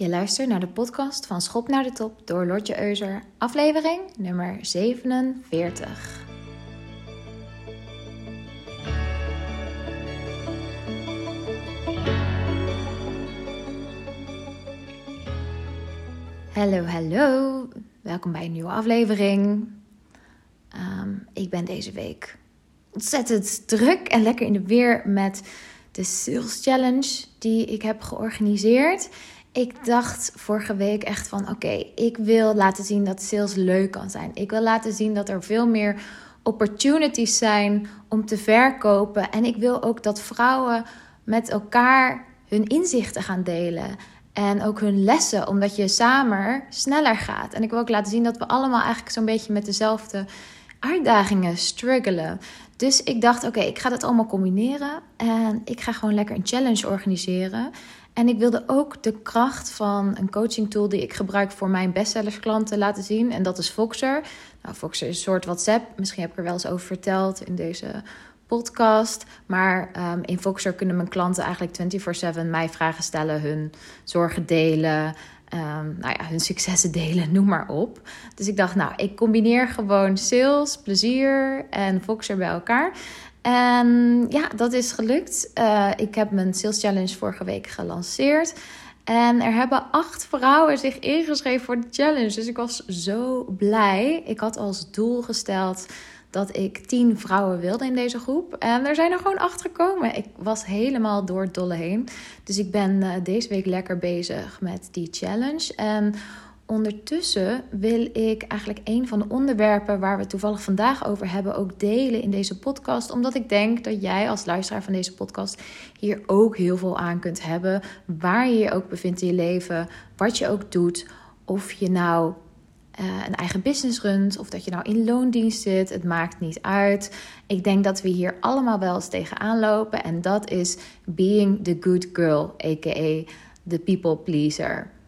Je luistert naar de podcast van Schop naar de Top door Lotje Euser, aflevering nummer 47. Hallo, hallo. Welkom bij een nieuwe aflevering. Ehm, ik ben deze week ontzettend druk en lekker in de weer met de Sales Challenge die ik heb georganiseerd. Ik dacht vorige week echt van oké, ik wil laten zien dat sales leuk kan zijn. Ik wil laten zien dat er veel meer opportunities zijn om te verkopen. En ik wil ook dat vrouwen met elkaar hun inzichten gaan delen. En ook hun lessen, omdat je samen sneller gaat. En ik wil ook laten zien dat we allemaal eigenlijk zo'n beetje met dezelfde uitdagingen struggelen. Dus ik dacht, oké, ik ga dat allemaal combineren. En ik ga gewoon lekker een challenge organiseren. En ik wilde ook de kracht van een coaching tool die ik gebruik voor mijn bestsellersklanten laten zien. En dat is Voxer. Nou, Voxer is een soort WhatsApp. Misschien heb ik er wel eens over verteld in deze podcast. Maar um, in Voxer kunnen mijn klanten eigenlijk 24/7 mij vragen stellen, hun zorgen delen, um, nou ja, hun successen delen, noem maar op. Dus ik dacht, nou, ik combineer gewoon sales, plezier en Voxer bij elkaar. En ja, dat is gelukt. Uh, ik heb mijn Sales Challenge vorige week gelanceerd. En er hebben acht vrouwen zich ingeschreven voor de challenge. Dus ik was zo blij. Ik had als doel gesteld dat ik tien vrouwen wilde in deze groep. En er zijn er gewoon acht gekomen. Ik was helemaal door het dolle heen. Dus ik ben uh, deze week lekker bezig met die challenge. En ondertussen wil ik eigenlijk een van de onderwerpen waar we toevallig vandaag over hebben ook delen in deze podcast. Omdat ik denk dat jij als luisteraar van deze podcast hier ook heel veel aan kunt hebben. Waar je je ook bevindt in je leven, wat je ook doet. Of je nou uh, een eigen business runt of dat je nou in loondienst zit. Het maakt niet uit. Ik denk dat we hier allemaal wel eens tegenaan lopen. En dat is being the good girl, a.k.a. the people pleaser.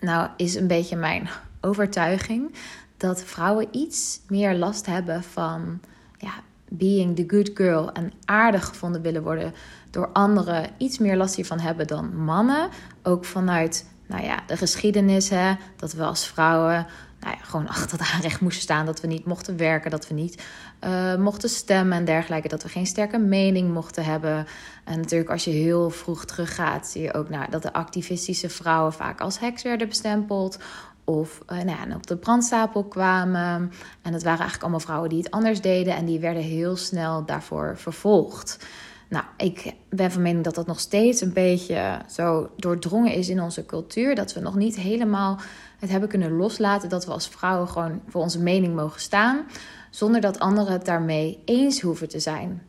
Nou, is een beetje mijn overtuiging dat vrouwen iets meer last hebben van ja, being the good girl en aardig gevonden willen worden door anderen. Iets meer last hiervan hebben dan mannen. Ook vanuit nou ja, de geschiedenis, hè, dat we als vrouwen nou ja, gewoon achter het aanrecht moesten staan. Dat we niet mochten werken, dat we niet uh, mochten stemmen en dergelijke. Dat we geen sterke mening mochten hebben. En natuurlijk, als je heel vroeg teruggaat, zie je ook nou, dat de activistische vrouwen vaak als heks werden bestempeld. Of uh, nou op de brandstapel kwamen. En het waren eigenlijk allemaal vrouwen die het anders deden. En die werden heel snel daarvoor vervolgd. Nou, ik ben van mening dat dat nog steeds een beetje zo doordrongen is in onze cultuur. Dat we nog niet helemaal het hebben kunnen loslaten dat we als vrouwen gewoon voor onze mening mogen staan. Zonder dat anderen het daarmee eens hoeven te zijn.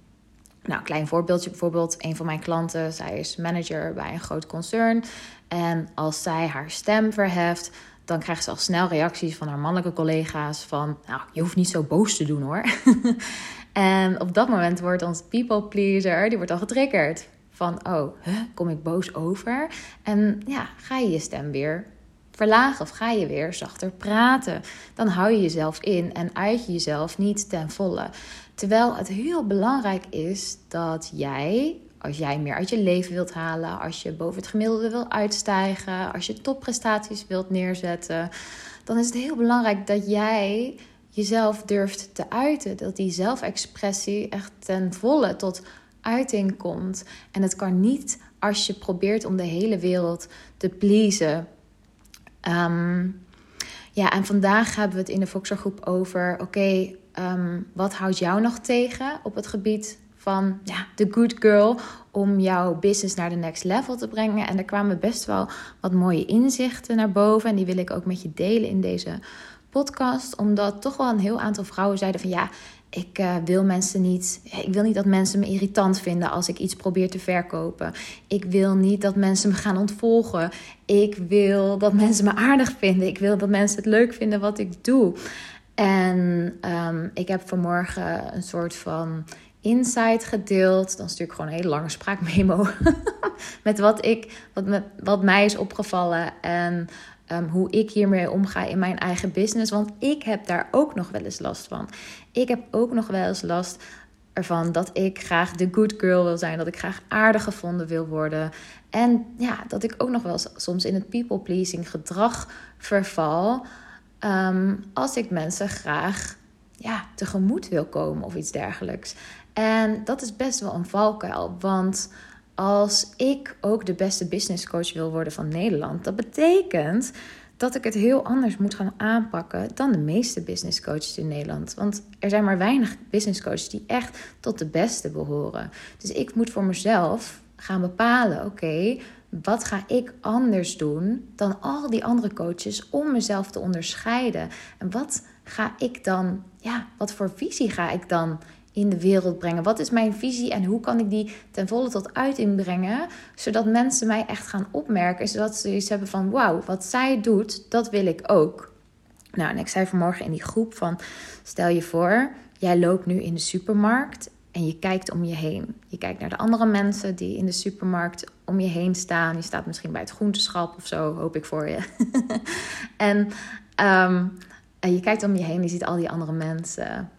Nou, een klein voorbeeldje bijvoorbeeld. Een van mijn klanten, zij is manager bij een groot concern. En als zij haar stem verheft, dan krijgt ze al snel reacties van haar mannelijke collega's van... Nou, je hoeft niet zo boos te doen hoor. en op dat moment wordt ons people pleaser, die wordt al getriggerd. Van, oh, kom ik boos over? En ja, ga je je stem weer verlagen of ga je weer zachter praten. Dan hou je jezelf in en uit je jezelf niet ten volle. Terwijl het heel belangrijk is dat jij, als jij meer uit je leven wilt halen, als je boven het gemiddelde wil uitstijgen, als je topprestaties wilt neerzetten, dan is het heel belangrijk dat jij jezelf durft te uiten. Dat die zelfexpressie echt ten volle tot uiting komt. En het kan niet als je probeert om de hele wereld te pleasen. Um, ja, en vandaag hebben we het in de Voxergroep over: oké, um, wat houdt jou nog tegen op het gebied van ja, de good girl om jouw business naar de next level te brengen? En er kwamen best wel wat mooie inzichten naar boven en die wil ik ook met je delen in deze podcast, omdat toch wel een heel aantal vrouwen zeiden van ja, ik uh, wil mensen niet. Ik wil niet dat mensen me irritant vinden als ik iets probeer te verkopen. Ik wil niet dat mensen me gaan ontvolgen. Ik wil dat mensen me aardig vinden. Ik wil dat mensen het leuk vinden wat ik doe. En um, ik heb vanmorgen een soort van insight gedeeld. Dan stuur ik gewoon een hele lange spraakmemo. met wat, ik, wat, me, wat mij is opgevallen. En um, hoe ik hiermee omga in mijn eigen business. Want ik heb daar ook nog wel eens last van. Ik heb ook nog wel eens last ervan dat ik graag de good girl wil zijn, dat ik graag aardig gevonden wil worden. En ja, dat ik ook nog wel soms in het people-pleasing gedrag verval. Ehm, als ik mensen graag ja, tegemoet wil komen of iets dergelijks. En dat is best wel een valkuil. Want als ik ook de beste business coach wil worden van Nederland, dat betekent dat ik het heel anders moet gaan aanpakken dan de meeste business coaches in Nederland. Want er zijn maar weinig business coaches die echt tot de beste behoren. Dus ik moet voor mezelf gaan bepalen: oké, wat ga ik anders doen dan al die andere coaches om mezelf te onderscheiden? En wat ga ik dan, ja, wat voor visie ga ik dan in de wereld brengen? Wat is mijn visie en hoe kan ik die ten volle tot uiting brengen, zodat mensen mij echt gaan opmerken, zodat ze iets hebben van wauw, wat zij doet, dat wil ik ook. Nou, en ik zei vanmorgen in die groep van stel je voor, jij loopt nu in de supermarkt en je kijkt om je heen. Je kijkt naar de andere mensen die in de supermarkt om je heen staan. Je staat misschien bij het groenteschap of zo, hoop ik voor je. en, ehm, en je kijkt om je heen, je ziet al die andere mensen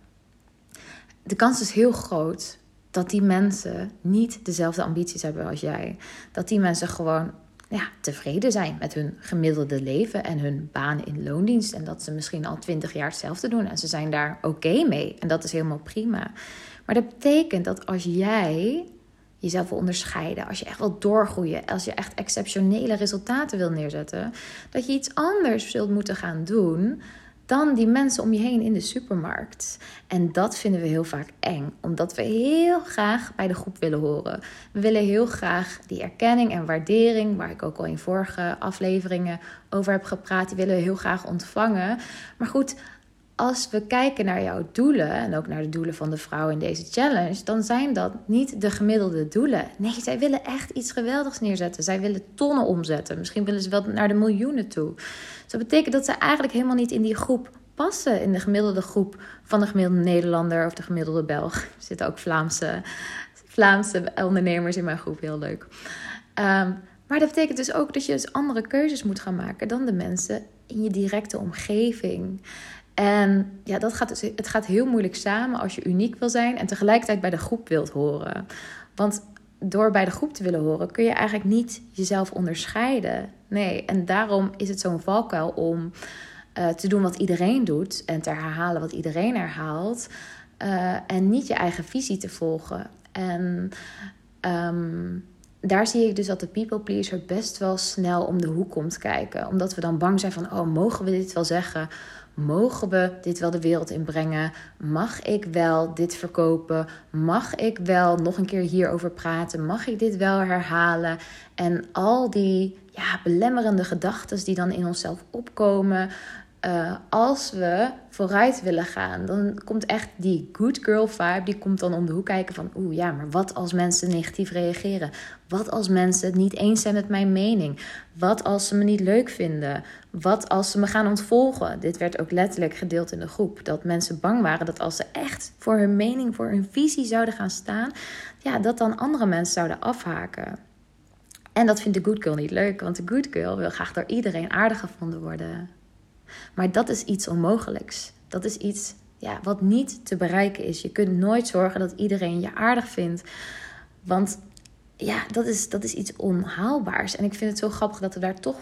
de kans is heel groot dat die mensen niet dezelfde ambities hebben als jij. Dat die mensen gewoon ja, tevreden zijn met hun gemiddelde leven en hun baan in loondienst. En dat ze misschien al twintig jaar hetzelfde doen en ze zijn daar oké mee. En dat is helemaal prima. Maar dat betekent dat als jij jezelf wil onderscheiden, als je echt wil doorgroeien, als je echt exceptionele resultaten wil neerzetten, dat je iets anders zult moeten gaan doen dan die mensen om je heen in de supermarkt. En dat vinden we heel vaak eng, omdat we heel graag bij de groep willen horen. We willen heel graag die erkenning en waardering, waar ik ook al in vorige afleveringen over heb gepraat, die willen we heel graag ontvangen. Maar goed, als we kijken naar jouw doelen en ook naar de doelen van de vrouw in deze challenge, dan zijn dat niet de gemiddelde doelen. Nee, zij willen echt iets geweldigs neerzetten. Zij willen tonnen omzetten. Misschien willen ze wel naar de miljoenen toe. Dus dat betekent dat ze eigenlijk helemaal niet in die groep passen, in de gemiddelde groep van de gemiddelde Nederlander of de gemiddelde Belg. Er zitten ook Vlaamse, Vlaamse ondernemers in mijn groep, heel leuk. Ehm, maar dat betekent dus ook dat je dus andere keuzes moet gaan maken dan de mensen in je directe omgeving. En ja, dat gaat dus, het gaat heel moeilijk samen als je uniek wil zijn en tegelijkertijd bij de groep wilt horen. Want door bij de groep te willen horen kun je eigenlijk niet jezelf onderscheiden. Nee, en daarom is het zo'n valkuil om uh, te doen wat iedereen doet en te herhalen wat iedereen herhaalt. Uh, en niet je eigen visie te volgen. En um, daar zie ik dus dat de people pleaser best wel snel om de hoek komt kijken. Omdat we dan bang zijn van, oh, mogen we dit wel zeggen? Mogen we dit wel de wereld inbrengen? Mag ik wel dit verkopen? Mag ik wel nog een keer hierover praten? Mag ik dit wel herhalen? En al die ja, belemmerende gedachten die dan in onszelf opkomen. Uh, als we vooruit willen gaan, dan komt echt die good girl vibe, die komt dan om de hoek kijken van, oeh ja, maar wat als mensen negatief reageren? Wat als mensen het niet eens zijn met mijn mening? Wat als ze me niet leuk vinden? Wat als ze me gaan ontvolgen? Dit werd ook letterlijk gedeeld in de groep, dat mensen bang waren dat als ze echt voor hun mening, voor hun visie zouden gaan staan, ja, dat dan andere mensen zouden afhaken. En dat vindt de good girl niet leuk, want de good girl wil graag door iedereen aardig gevonden worden. Maar dat is iets onmogelijks. Dat is iets ja, wat niet te bereiken is. Je kunt nooit zorgen dat iedereen je aardig vindt. Want ja, dat is, dat is iets onhaalbaars. En ik vind het zo grappig dat we daar toch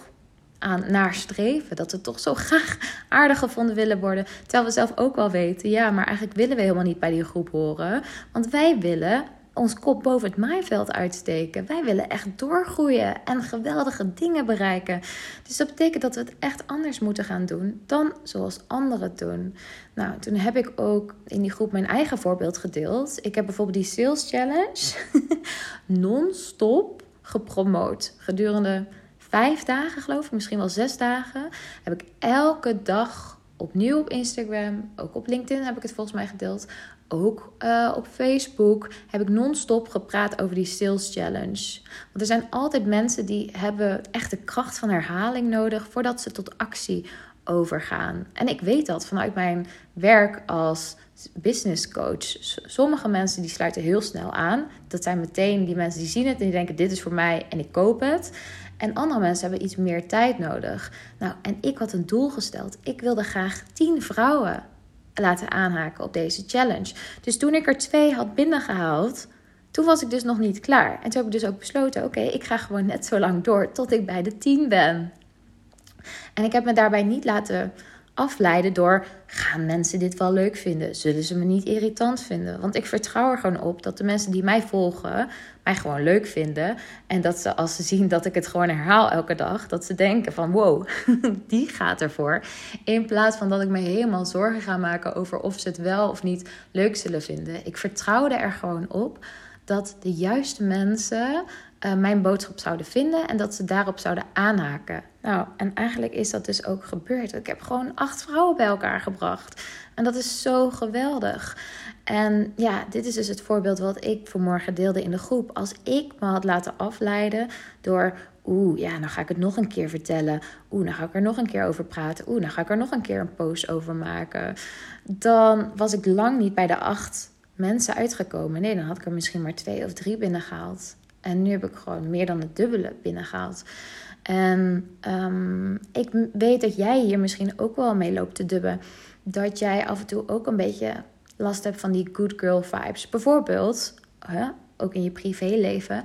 aan naar streven. Dat we toch zo graag aardig gevonden willen worden. Terwijl we zelf ook wel weten, ja, maar eigenlijk willen we helemaal niet bij die groep horen. Want wij willen ons kop boven het maaiveld uitsteken. Wij willen echt doorgroeien en geweldige dingen bereiken. Dus dat betekent dat we het echt anders moeten gaan doen dan zoals anderen doen. Nou, toen heb ik ook in die groep mijn eigen voorbeeld gedeeld. Ik heb bijvoorbeeld die Sales Challenge non-stop gepromoot. Gedurende vijf dagen, geloof ik, misschien wel zes dagen, heb ik elke dag opnieuw op Instagram, ook op LinkedIn heb ik het volgens mij gedeeld, ook uh, op Facebook heb ik non-stop gepraat over die Sales Challenge. Want er zijn altijd mensen die hebben echt de kracht van herhaling nodig voordat ze tot actie overgaan. En ik weet dat vanuit mijn werk als business coach. Sommige mensen die sluiten heel snel aan. Dat zijn meteen die mensen die zien het en die denken dit is voor mij en ik koop het. En andere mensen hebben iets meer tijd nodig. Nou, en ik had een doel gesteld. Ik wilde graag 10 vrouwen laten aanhaken op deze challenge. Dus toen ik er twee had binnengehaald, toen was ik dus nog niet klaar. En toen heb ik dus ook besloten: oké, ik ga gewoon net zo lang door tot ik bij de 10 ben. En ik heb me daarbij niet laten afleiden door: gaan mensen dit wel leuk vinden? Zullen ze me niet irritant vinden? Want ik vertrouw er gewoon op dat de mensen die mij volgen mij gewoon leuk vinden. En dat ze als ze zien dat ik het gewoon herhaal elke dag, dat ze denken van wow, die gaat ervoor. In plaats van dat ik me helemaal zorgen ga maken over of ze het wel of niet leuk zullen vinden. Ik vertrouwde er gewoon op dat de juiste mensen uh, mijn boodschap zouden vinden en dat ze daarop zouden aanhaken. Nou, en eigenlijk is dat dus ook gebeurd. Ik heb gewoon acht vrouwen bij elkaar gebracht. En dat is zo geweldig. En ja, dit is dus het voorbeeld wat ik vanmorgen deelde in de groep. Als ik me had laten afleiden door Oeh, ja, dan ga ik het nog een keer vertellen. Oeh, dan ga ik er nog een keer over praten. Oeh, dan ga ik er nog een keer een post over maken. Dan was ik lang niet bij de acht mensen uitgekomen. Nee, dan had ik er misschien maar twee of drie binnengehaald. En nu heb ik gewoon meer dan het dubbele binnengehaald. En um, ik weet dat jij hier misschien ook wel mee loopt te dubben. Dat jij af en toe ook een beetje last hebt van die good girl vibes. Bijvoorbeeld, ook in je privéleven.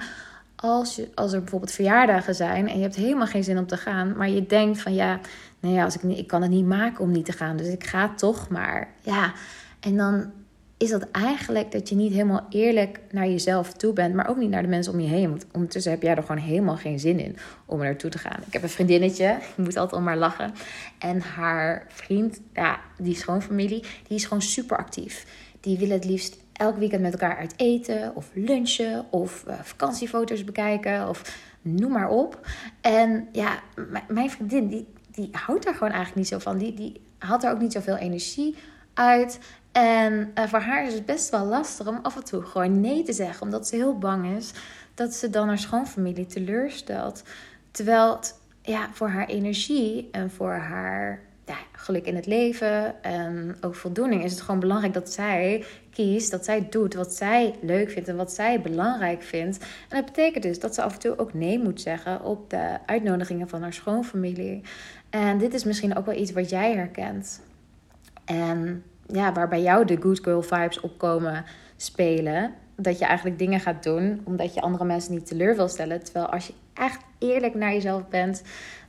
Als, je, als er bijvoorbeeld verjaardagen zijn en je hebt helemaal geen zin om te gaan, maar je denkt van ja, nou als ik, ik kan het niet maken om niet te gaan, dus ik ga toch maar. Ja, en dan is dat eigenlijk dat je niet helemaal eerlijk naar jezelf toe bent, maar ook niet naar de mensen om je heen. Want ondertussen heb jij er gewoon helemaal geen zin in om er naartoe te gaan. Ik heb een vriendinnetje, ik moet altijd om haar lachen. En haar vriend, ja, die schoonfamilie, die is gewoon super actief. Die willen het liefst elk weekend met elkaar uit eten of lunchen of uh, vakantiefoto's bekijken of noem maar op. En ja, mijn vriendin, die, die houdt daar gewoon eigenlijk niet zo van. Die, die had er ook niet zoveel energie En uh, voor haar is het best wel lastig om af en toe gewoon nee te zeggen, omdat ze heel bang is dat ze dan haar schoonfamilie teleurstelt. Terwijl ja, voor haar energie en voor haar ja, geluk in het leven en ook voldoening is het gewoon belangrijk dat zij kiest, dat zij doet wat zij leuk vindt en wat zij belangrijk vindt. En dat betekent dus dat ze af en toe ook nee moet zeggen op de uitnodigingen van haar schoonfamilie. En dit is misschien ook wel iets wat jij herkent. En ja, waar bij jou de good girl vibes opkomen spelen. Dat je eigenlijk dingen gaat doen omdat je andere mensen niet teleur wil stellen. Terwijl als je echt eerlijk naar jezelf bent,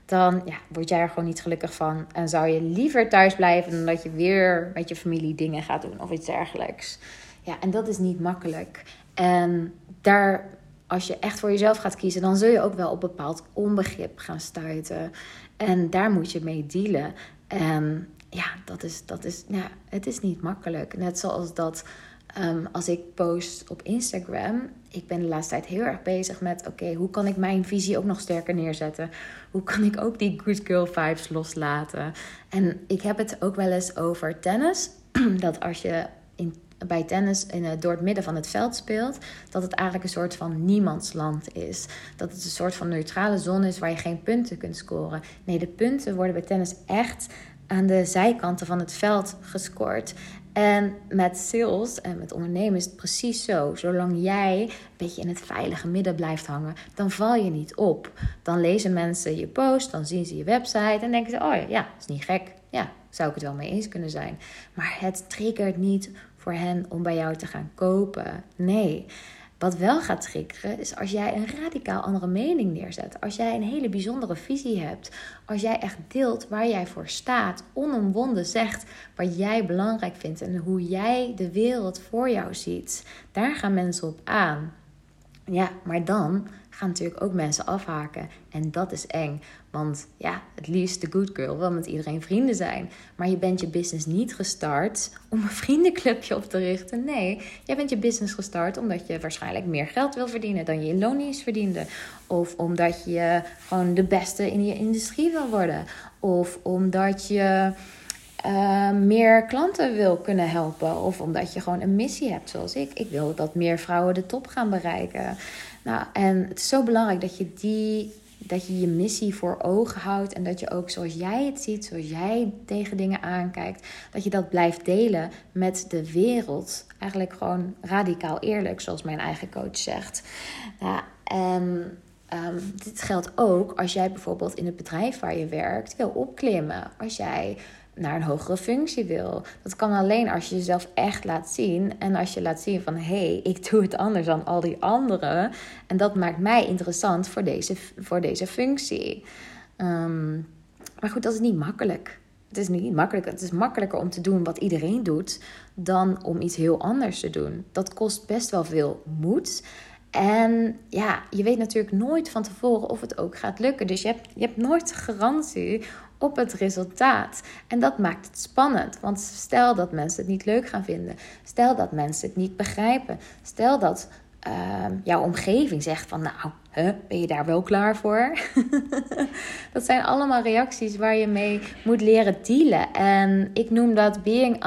dan ja, word jij er gewoon niet gelukkig van. En zou je liever thuis blijven dan dat je weer met je familie dingen gaat doen of iets dergelijks. Ja, en dat is niet makkelijk. En daar, als je echt voor jezelf gaat kiezen, dan zul je ook wel op bepaald onbegrip gaan stuiten. En daar moet je mee dealen. En ja, dat is, dat is, ja, het is niet makkelijk. Net zoals dat ehm, als ik post op Instagram. Ik ben de laatste tijd heel erg bezig met: oké, hoe kan ik mijn visie ook nog sterker neerzetten? Hoe kan ik ook die good girl vibes loslaten? En ik heb het ook wel eens over tennis. Dat als je in, bij tennis in, door het midden van het veld speelt, dat het eigenlijk een soort van niemandsland is. Dat het een soort van neutrale zone is waar je geen punten kunt scoren. Nee, de punten worden bij tennis echt aan de zijkanten van het veld gescoord. En met sales en met ondernemen is het precies zo. Zolang jij een beetje in het veilige midden blijft hangen, dan val je niet op. Dan lezen mensen je post, dan zien ze je website en denken ze: oh ja, is niet gek. Ja, zou ik het wel mee eens kunnen zijn. Maar het triggert niet voor hen om bij jou te gaan kopen. Nee. Wat wel gaat triggeren is als jij een radicaal andere mening neerzet. Als jij een hele bijzondere visie hebt. Als jij echt deelt waar jij voor staat. Onomwonden zegt wat jij belangrijk vindt en hoe jij de wereld voor jou ziet. Daar gaan mensen op aan. Ja, maar dan gaan natuurlijk ook mensen afhaken. En dat is eng. Want ja, het liefst de good girl wil met iedereen vrienden zijn. Maar je bent je business niet gestart om een vriendenclubje op te richten. Nee, jij bent je business gestart omdat je waarschijnlijk meer geld wil verdienen dan je in loondienst verdiende. Of omdat je gewoon de beste in je industrie wil worden. Of omdat je... Uh, meer klanten wil kunnen helpen. Of omdat je gewoon een missie hebt, zoals ik. Ik wil dat meer vrouwen de top gaan bereiken. Nou, en het is zo belangrijk dat je die dat je je missie voor ogen houdt en dat je ook zoals jij het ziet, zoals jij tegen dingen aankijkt, dat je dat blijft delen met de wereld. Eigenlijk gewoon radicaal eerlijk, zoals mijn eigen coach zegt. Nou, en um, dit geldt ook als jij bijvoorbeeld in het bedrijf waar je werkt wil opklimmen. Als jij naar een hogere functie wil. Dat kan alleen als je jezelf echt laat zien. En als je laat zien van hé, hey, ik doe het anders dan al die anderen. En dat maakt mij interessant voor deze, voor deze functie. Ehm, maar goed, dat is niet makkelijk. Het is niet makkelijk. Het is makkelijker om te doen wat iedereen doet dan om iets heel anders te doen. Dat kost best wel veel moed. En ja, je weet natuurlijk nooit van tevoren of het ook gaat lukken. Dus je hebt, je hebt nooit garantie op het resultaat. En dat maakt het spannend. Want stel dat mensen het niet leuk gaan vinden. Stel dat mensen het niet begrijpen. Stel dat uh, jouw omgeving zegt van nou, huh, ben je daar wel klaar voor? dat zijn allemaal reacties waar je mee moet leren dealen. En ik noem dat being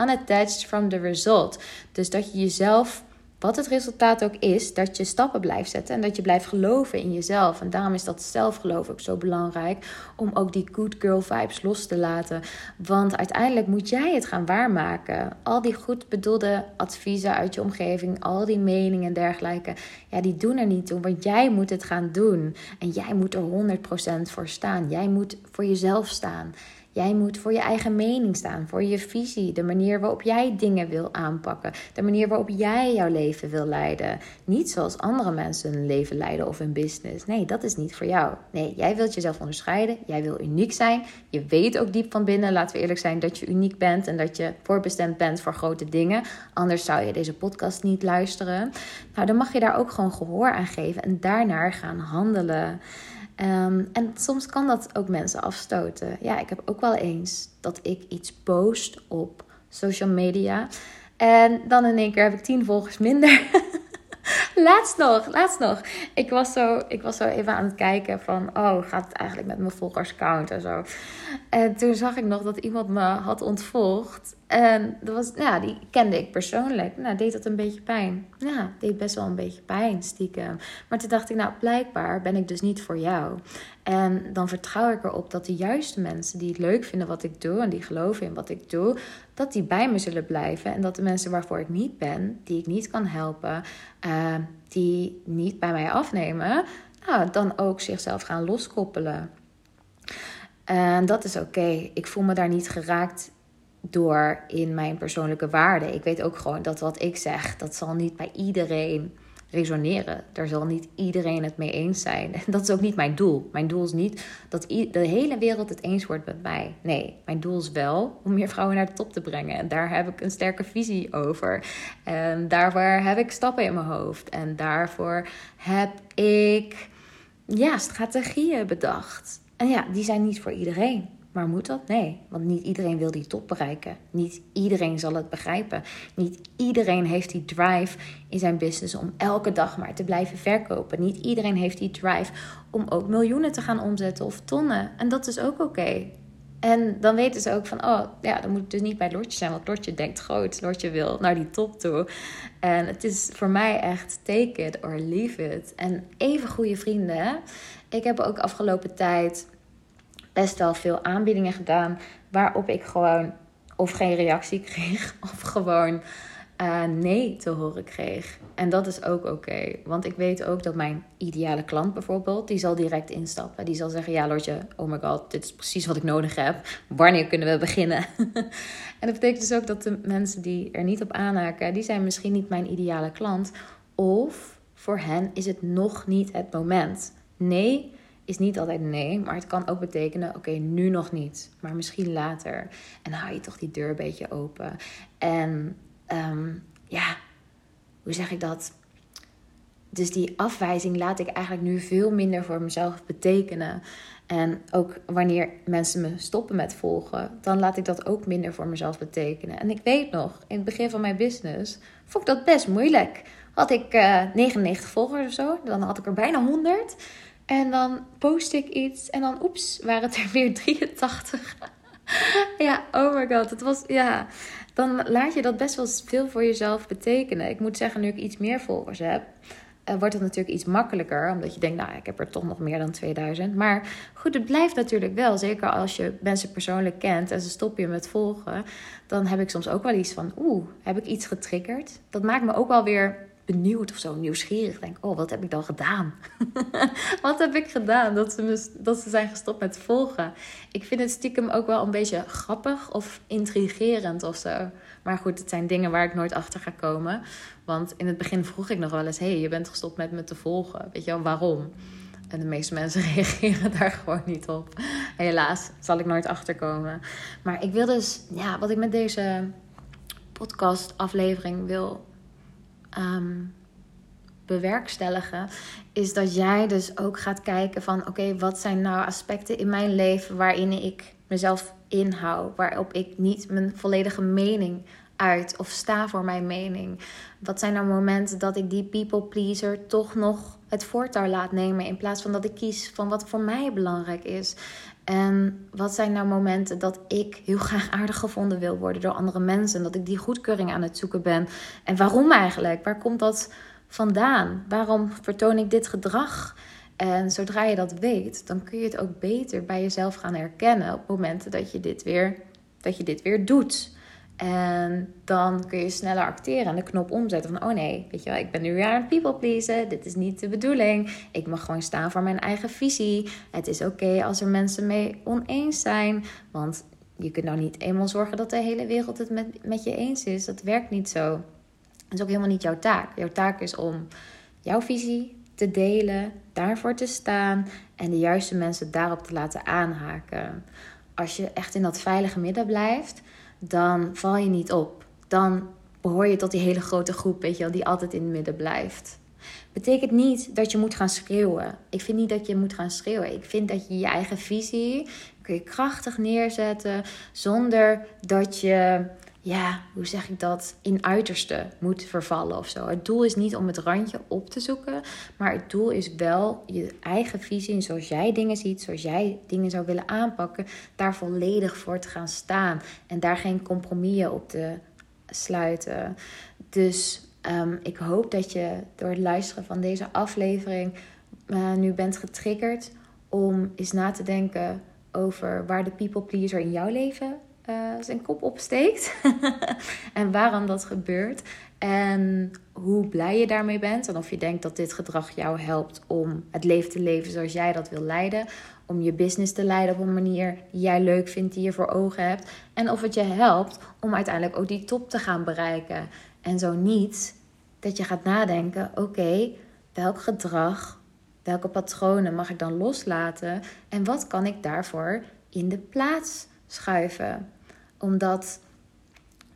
unattached from the result. Dus dat je jezelf wat het resultaat ook is, dat je stappen blijft zetten en dat je blijft geloven in jezelf. En daarom is dat zelfgeloof ook zo belangrijk om ook die good girl vibes los te laten. Want uiteindelijk moet jij het gaan waarmaken. Al die goed bedoelde adviezen uit je omgeving, al die meningen en dergelijke, ja, die doen er niet toe. Want jij moet het gaan doen. En jij moet er 100% voor staan. Jij moet voor jezelf staan. Jij moet voor je eigen mening staan, voor je visie, de manier waarop jij dingen wil aanpakken, de manier waarop jij jouw leven wil leiden. Niet zoals andere mensen hun leven leiden of hun business. Nee, dat is niet voor jou. Nee, jij wilt jezelf onderscheiden, jij wil uniek zijn. Je weet ook diep van binnen, laten we eerlijk zijn, dat je uniek bent en dat je voorbestemd bent voor grote dingen. Anders zou je deze podcast niet luisteren. Nou, dan mag je daar ook gewoon gehoor aan geven en daarnaar gaan handelen. Ehm, en soms kan dat ook mensen afstoten. Ja, ik heb ook wel eens dat ik iets post op social media. En dan in één keer heb ik tien volgers minder. laatst nog, laatst nog. Ik was, zo, ik was zo even aan het kijken van... Oh, gaat het eigenlijk met mijn volgerscount en zo. En toen zag ik nog dat iemand me had ontvolgd. En dat was, ja, die kende ik persoonlijk. Nou, deed dat een beetje pijn. Ja, deed best wel een beetje pijn, stiekem. Maar toen dacht ik, nou, blijkbaar ben ik dus niet voor jou. En dan vertrouw ik erop dat de juiste mensen die het leuk vinden wat ik doe... en die geloven in wat ik doe, dat die bij me zullen blijven. En dat de mensen waarvoor ik niet ben, die ik niet kan helpen... Uh, die niet bij mij afnemen... Nou, dan ook zichzelf gaan loskoppelen. En dat is oké. Ik voel me daar niet geraakt door in mijn persoonlijke waarden. Ik weet ook gewoon dat wat ik zeg, dat zal niet bij iedereen resoneren. Daar zal niet iedereen het mee eens zijn. En dat is ook niet mijn doel. Mijn doel is niet dat de hele wereld het eens wordt met mij. Nee, mijn doel is wel om meer vrouwen naar de top te brengen. En daar heb ik een sterke visie over. En daarvoor heb ik stappen in mijn hoofd. En daarvoor heb ik ja, strategieën bedacht. En ja, die zijn niet voor iedereen. Maar moet dat? Nee, want niet iedereen wil die top bereiken. Niet iedereen zal het begrijpen. Niet iedereen heeft die drive in zijn business om elke dag maar te blijven verkopen. Niet iedereen heeft die drive om ook miljoenen te gaan omzetten of tonnen. En dat is ook oké. En dan weten ze ook van, oh ja, dan moet het dus niet bij Lortje zijn, want Lortje denkt groot. Lortje wil naar die top toe. En het is voor mij echt take it or leave it. En even goede vrienden. Ik heb ook afgelopen tijd best veel aanbiedingen gedaan waarop ik gewoon of geen reactie kreeg of gewoon uh, nee te horen kreeg. En dat is ook oké, want ik weet ook dat mijn ideale klant bijvoorbeeld, die zal direct instappen. Die zal zeggen, ja Lotje, oh my god, dit is precies wat ik nodig heb. Wanneer kunnen we beginnen? en dat betekent dus ook dat de mensen die er niet op aanhaken, die zijn misschien niet mijn ideale klant. Of voor hen is het nog niet het moment. Nee, is niet altijd nee, maar het kan ook betekenen: oké, nu nog niet, maar misschien later. En dan hou je toch die deur een beetje open. En ehm, ja, hoe zeg ik dat? Dus die afwijzing laat ik eigenlijk nu veel minder voor mezelf betekenen. En ook wanneer mensen me stoppen met volgen, dan laat ik dat ook minder voor mezelf betekenen. En ik weet nog, in het begin van mijn business vond ik dat best moeilijk. Had ik eh, 99 volgers of zo, dan had ik er bijna 100. En dan post ik iets en dan, oeps, waren het er weer 83. ja, oh my god. Het was, ja. Dan laat je dat best wel veel voor jezelf betekenen. Ik moet zeggen, nu ik iets meer volgers heb, uh, wordt het natuurlijk iets makkelijker. Omdat je denkt, nou, ik heb er toch nog meer dan 2000. Maar goed, het blijft natuurlijk wel. Zeker als je mensen persoonlijk kent en ze stoppen je met volgen. Dan heb ik soms ook wel iets van, oeh, heb ik iets getriggerd? Dat maakt me ook wel weer benieuwd of zo, nieuwsgierig. Denk, oh, wat heb ik dan gedaan? wat heb ik gedaan dat ze, me, dat ze zijn gestopt met volgen? Ik vind het stiekem ook wel een beetje grappig of intrigerend of zo. Maar goed, het zijn dingen waar ik nooit achter ga komen. Want in het begin vroeg ik nog wel eens: hey, je bent gestopt met me te volgen. Weet je wel, waarom? En de meeste mensen reageren daar gewoon niet op. Helaas zal ik nooit achterkomen. Maar ik wil dus, ja, wat ik met deze podcast-aflevering wil um, bewerkstelligen, is dat jij dus ook gaat kijken van oké, wat zijn nou aspecten in mijn leven waarin ik mezelf inhoud, waarop ik niet mijn volledige mening uit of sta voor mijn mening. Wat zijn nou momenten dat ik die people pleaser toch nog het voortouw laat nemen in plaats van dat ik kies van wat voor mij belangrijk is. En wat zijn nou momenten dat ik heel graag aardig gevonden wil worden door andere mensen? Dat ik die goedkeuring aan het zoeken ben. En waarom eigenlijk? Waar komt dat vandaan? Waarom vertoon ik dit gedrag? En zodra je dat weet, dan kun je het ook beter bij jezelf gaan herkennen op momenten dat je dit weer, dat je dit weer doet. En dan kun je sneller acteren en de knop omzetten van... oh nee, weet je wel, ik ben nu weer aan het people pleasen. Dit is niet de bedoeling. Ik mag gewoon staan voor mijn eigen visie. Het is oké als er mensen mee oneens zijn. Want je kunt nou niet eenmaal zorgen dat de hele wereld het met, met je eens is. Dat werkt niet zo. Dat is ook helemaal niet jouw taak. Jouw taak is om jouw visie te delen, daarvoor te staan... en de juiste mensen daarop te laten aanhaken. Als je echt in dat veilige midden blijft dan val je niet op. Dan behoor je tot die hele grote groep, weet je wel, die altijd in het midden blijft. Betekent niet dat je moet gaan schreeuwen. Ik vind niet dat je moet gaan schreeuwen. Ik vind dat je je eigen visie kun je krachtig neerzetten zonder dat je ja, hoe zeg ik dat, in uiterste moet vervallen of zo. Het doel is niet om het randje op te zoeken, maar het doel is wel je eigen visie, zoals jij dingen ziet, zoals jij dingen zou willen aanpakken, daar volledig voor te gaan staan en daar geen compromissen op te sluiten. Dus ehm, ik hoop dat je door het luisteren van deze aflevering uh, nu bent getriggerd om eens na te denken over waar de people pleaser in jouw leven uh, zijn kop opsteekt. en waarom dat gebeurt. En hoe blij je daarmee bent. En of je denkt dat dit gedrag jou helpt om het leven te leven zoals jij dat wil leiden. Om je business te leiden op een manier die jij leuk vindt, die je voor ogen hebt. En of het je helpt om uiteindelijk ook die top te gaan bereiken. En zo niet, dat je gaat nadenken: oké, welk gedrag, welke patronen mag ik dan loslaten? En wat kan ik daarvoor in de plaats schuiven? Omdat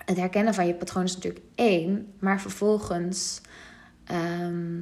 het herkennen van je patroon is natuurlijk één, maar vervolgens ehm,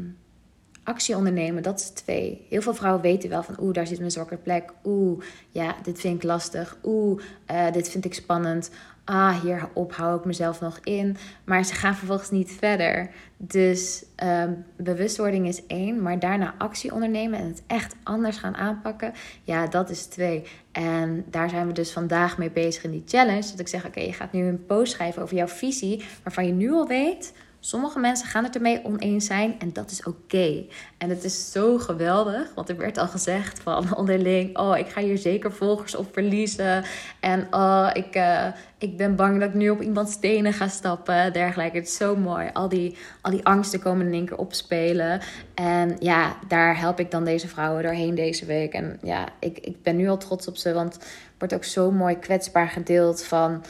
actie ondernemen, dat is twee. Heel veel vrouwen weten wel van, oeh, daar zit mijn zwakke plek. Oeh, ja, dit vind ik lastig. Oeh, uh, dit vind ik spannend ah, hierop hou ik mezelf nog in. Maar ze gaan vervolgens niet verder. Dus um, bewustwording is één, maar daarna actie ondernemen en het echt anders gaan aanpakken, ja, dat is twee. En daar zijn we dus vandaag mee bezig in die challenge. Dat ik zeg, oké, je gaat nu een post schrijven over jouw visie, waarvan je nu al weet Sommige mensen gaan het ermee oneens zijn en dat is oké. En het is zo geweldig, want er werd al gezegd van onderling: Oh, ik ga hier zeker volgers op verliezen. En oh, ik, uh, ik ben bang dat ik nu op iemands stenen ga stappen. Dergelijke. Het is zo mooi. Al die, al die angsten komen in één keer opspelen. En ja, daar help ik dan deze vrouwen doorheen deze week. En ja, ik, ik ben nu al trots op ze, want het wordt ook zo mooi kwetsbaar gedeeld van.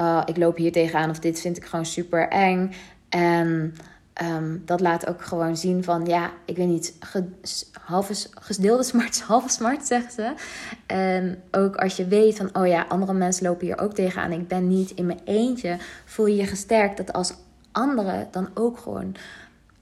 Uh, ik loop hier tegenaan of dit vind ik gewoon super eng. En um, dat laat ook gewoon zien van, ja, ik weet niet, ge, halve, gedeelde smart halve smart, zegt ze. En ook als je weet van, oh ja, andere mensen lopen hier ook tegenaan. Ik ben niet in mijn eentje, voel je je gesterkt dat als anderen dan ook gewoon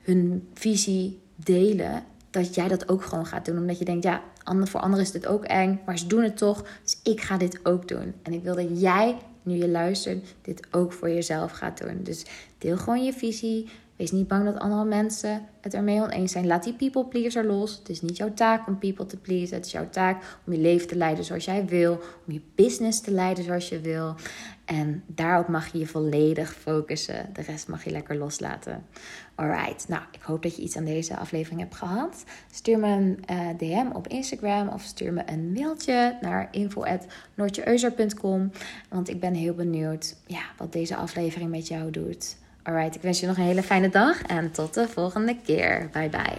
hun visie delen, dat jij dat ook gewoon gaat doen. Omdat je denkt, ja, voor anderen is dit ook eng, maar ze doen het toch. Dus ik ga dit ook doen. En ik wil dat jij nu je luistert, dit ook voor jezelf gaat doen. Dus deel gewoon je visie. Wees niet bang dat andere mensen het ermee oneens zijn. Laat die people pleaser los. Het is niet jouw taak om people te pleasen. Het is jouw taak om je leven te leiden zoals jij wil. Om je business te leiden zoals je wil. En daarop mag je je volledig focussen. De rest mag je lekker loslaten. Alright, nou ik hoop dat je iets aan deze aflevering hebt gehad. Stuur me een eh, DM op Instagram of stuur me een mailtje naar info.noortjeeuzer.com. Want ik ben heel benieuwd ja, wat deze aflevering met jou doet. Alright, ik wens je nog een hele fijne dag en tot de volgende keer. Bye bye.